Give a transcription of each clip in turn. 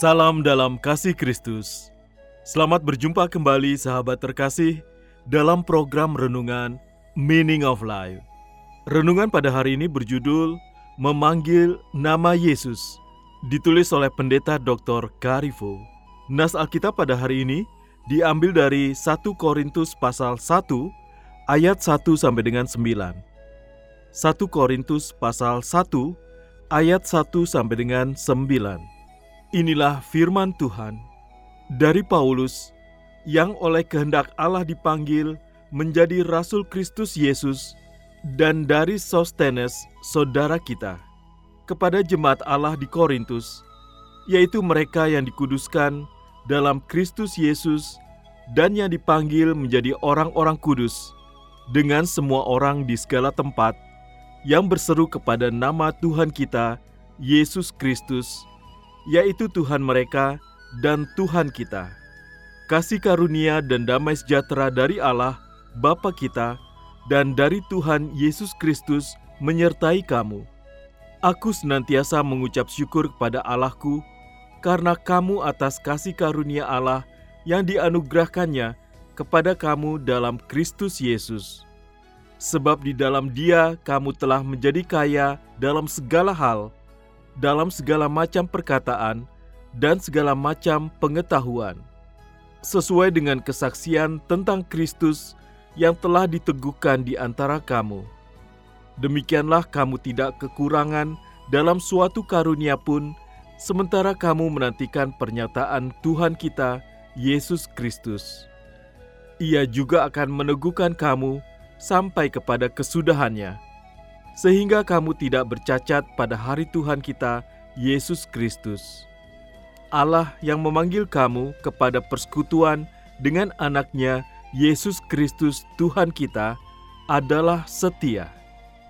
Salam dalam kasih Kristus. Selamat berjumpa kembali sahabat terkasih dalam program renungan Meaning of Life. Renungan pada hari ini berjudul Memanggil Nama Yesus, ditulis oleh Pendeta Dr. Karifo. Nas Alkitab pada hari ini diambil dari 1 Korintus pasal 1 ayat 1 sampai dengan 9. 1 Korintus pasal 1 ayat 1 sampai dengan 9. Inilah firman Tuhan dari Paulus yang oleh kehendak Allah dipanggil menjadi rasul Kristus Yesus dan dari Sostenes saudara kita kepada jemaat Allah di Korintus yaitu mereka yang dikuduskan dalam Kristus Yesus dan yang dipanggil menjadi orang-orang kudus dengan semua orang di segala tempat yang berseru kepada nama Tuhan kita Yesus Kristus yaitu Tuhan mereka dan Tuhan kita. Kasih karunia dan damai sejahtera dari Allah, Bapa kita, dan dari Tuhan Yesus Kristus menyertai kamu. Aku senantiasa mengucap syukur kepada Allahku karena kamu atas kasih karunia Allah yang dianugerahkannya kepada kamu dalam Kristus Yesus. Sebab di dalam Dia kamu telah menjadi kaya dalam segala hal, dalam segala macam perkataan dan segala macam pengetahuan, sesuai dengan kesaksian tentang Kristus yang telah diteguhkan di antara kamu. Demikianlah kamu tidak kekurangan dalam suatu karunia pun, sementara kamu menantikan pernyataan Tuhan kita, Yesus Kristus. Ia juga akan meneguhkan kamu sampai kepada kesudahannya sehingga kamu tidak bercacat pada hari Tuhan kita, Yesus Kristus. Allah yang memanggil kamu kepada persekutuan dengan anaknya, Yesus Kristus Tuhan kita, adalah setia.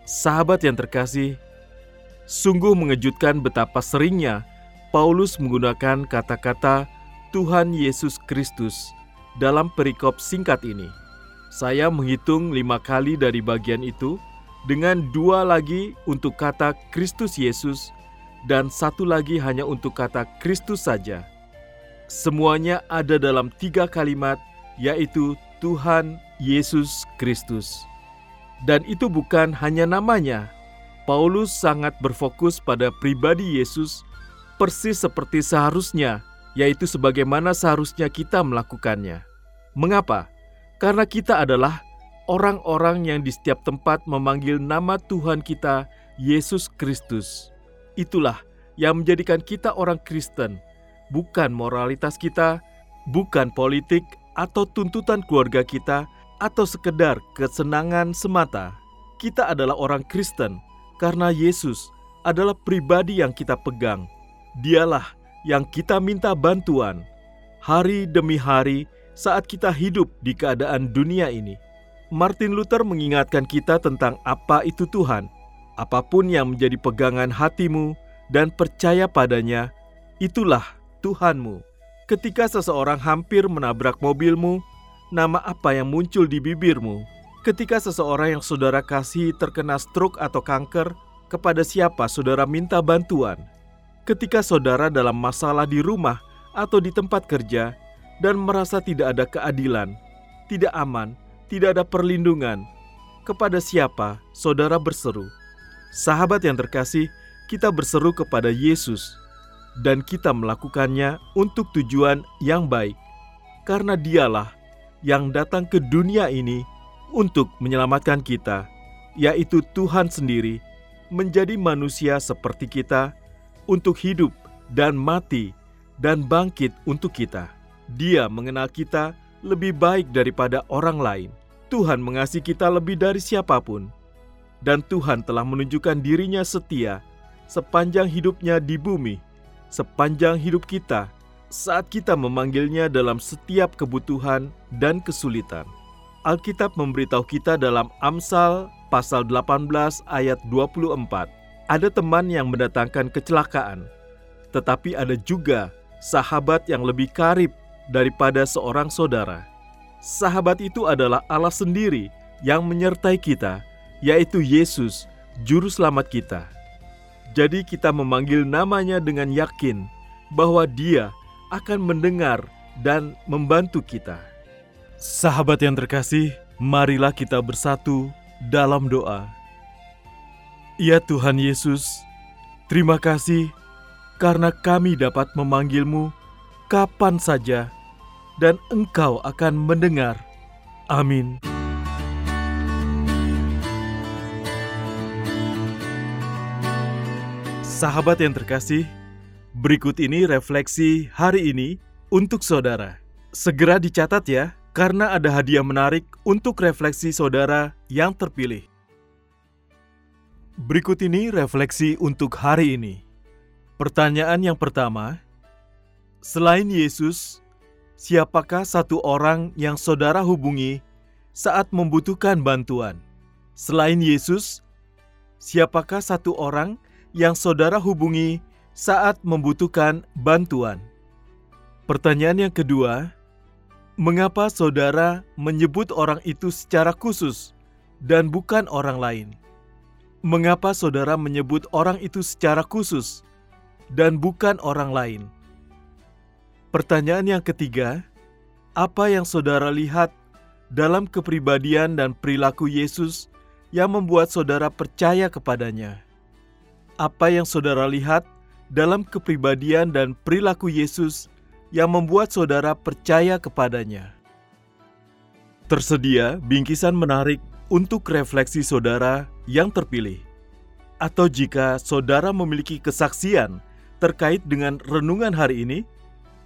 Sahabat yang terkasih, sungguh mengejutkan betapa seringnya Paulus menggunakan kata-kata Tuhan Yesus Kristus dalam perikop singkat ini. Saya menghitung lima kali dari bagian itu, dengan dua lagi untuk kata Kristus Yesus dan satu lagi hanya untuk kata Kristus saja. Semuanya ada dalam tiga kalimat, yaitu Tuhan Yesus Kristus. Dan itu bukan hanya namanya. Paulus sangat berfokus pada pribadi Yesus, persis seperti seharusnya, yaitu sebagaimana seharusnya kita melakukannya. Mengapa? Karena kita adalah orang-orang yang di setiap tempat memanggil nama Tuhan kita, Yesus Kristus. Itulah yang menjadikan kita orang Kristen, bukan moralitas kita, bukan politik atau tuntutan keluarga kita, atau sekedar kesenangan semata. Kita adalah orang Kristen karena Yesus adalah pribadi yang kita pegang. Dialah yang kita minta bantuan hari demi hari saat kita hidup di keadaan dunia ini. Martin Luther mengingatkan kita tentang apa itu Tuhan. Apa pun yang menjadi pegangan hatimu dan percaya padanya, itulah Tuhanmu. Ketika seseorang hampir menabrak mobilmu, nama apa yang muncul di bibirmu? Ketika seseorang yang saudara kasih terkena stroke atau kanker, kepada siapa saudara minta bantuan? Ketika saudara dalam masalah di rumah atau di tempat kerja dan merasa tidak ada keadilan, tidak aman, tidak ada perlindungan, kepada siapa saudara berseru? Sahabat yang terkasih, kita berseru kepada Yesus, dan kita melakukannya untuk tujuan yang baik, karena Dialah yang datang ke dunia ini untuk menyelamatkan kita, yaitu Tuhan sendiri menjadi manusia seperti kita untuk hidup dan mati dan bangkit untuk kita. Dia mengenal kita lebih baik daripada orang lain. Tuhan mengasihi kita lebih dari siapa pun. Dan Tuhan telah menunjukkan dirinya setia sepanjang hidupnya di bumi, sepanjang hidup kita, saat kita memanggilnya dalam setiap kebutuhan dan kesulitan. Alkitab memberitahu kita dalam Amsal pasal 18 ayat 24, ada teman yang mendatangkan kecelakaan, tetapi ada juga sahabat yang lebih karib daripada seorang saudara. Sahabat itu adalah Allah sendiri yang menyertai kita, yaitu Yesus, juru selamat kita. Jadi kita memanggil namanya dengan yakin bahwa dia akan mendengar dan membantu kita. Sahabat yang terkasih, marilah kita bersatu dalam doa. Ya Tuhan Yesus, terima kasih karena kami dapat memanggilmu kapan saja dan Engkau akan mendengar. Amin. Sahabat yang terkasih, berikut ini refleksi hari ini untuk saudara. Segera dicatat ya karena ada hadiah menarik untuk refleksi saudara yang terpilih. Berikut ini refleksi untuk hari ini. Pertanyaan yang pertama, selain Yesus, siapakah satu orang yang saudara hubungi saat membutuhkan bantuan? Selain Yesus, siapakah satu orang yang saudara hubungi saat membutuhkan bantuan? Pertanyaan yang kedua, Mengapa saudara menyebut orang itu secara khusus dan bukan orang lain? Mengapa saudara menyebut orang itu secara khusus dan bukan orang lain? Pertanyaan yang ketiga, apa yang saudara lihat dalam kepribadian dan perilaku Yesus yang membuat saudara percaya kepadanya? Apa yang saudara lihat dalam kepribadian dan perilaku Yesus yang membuat saudara percaya kepadanya. Tersedia bingkisan menarik untuk refleksi saudara yang terpilih. Atau jika saudara memiliki kesaksian terkait dengan renungan hari ini,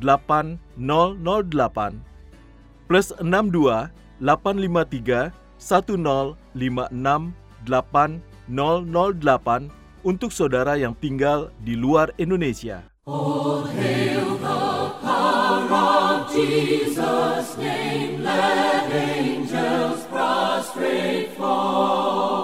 8008 plus 62 853 1056 8008 untuk saudara yang tinggal di luar Indonesia. Oh, hail the Jesus' name, let angels prostrate fall.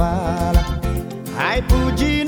Ai, pudim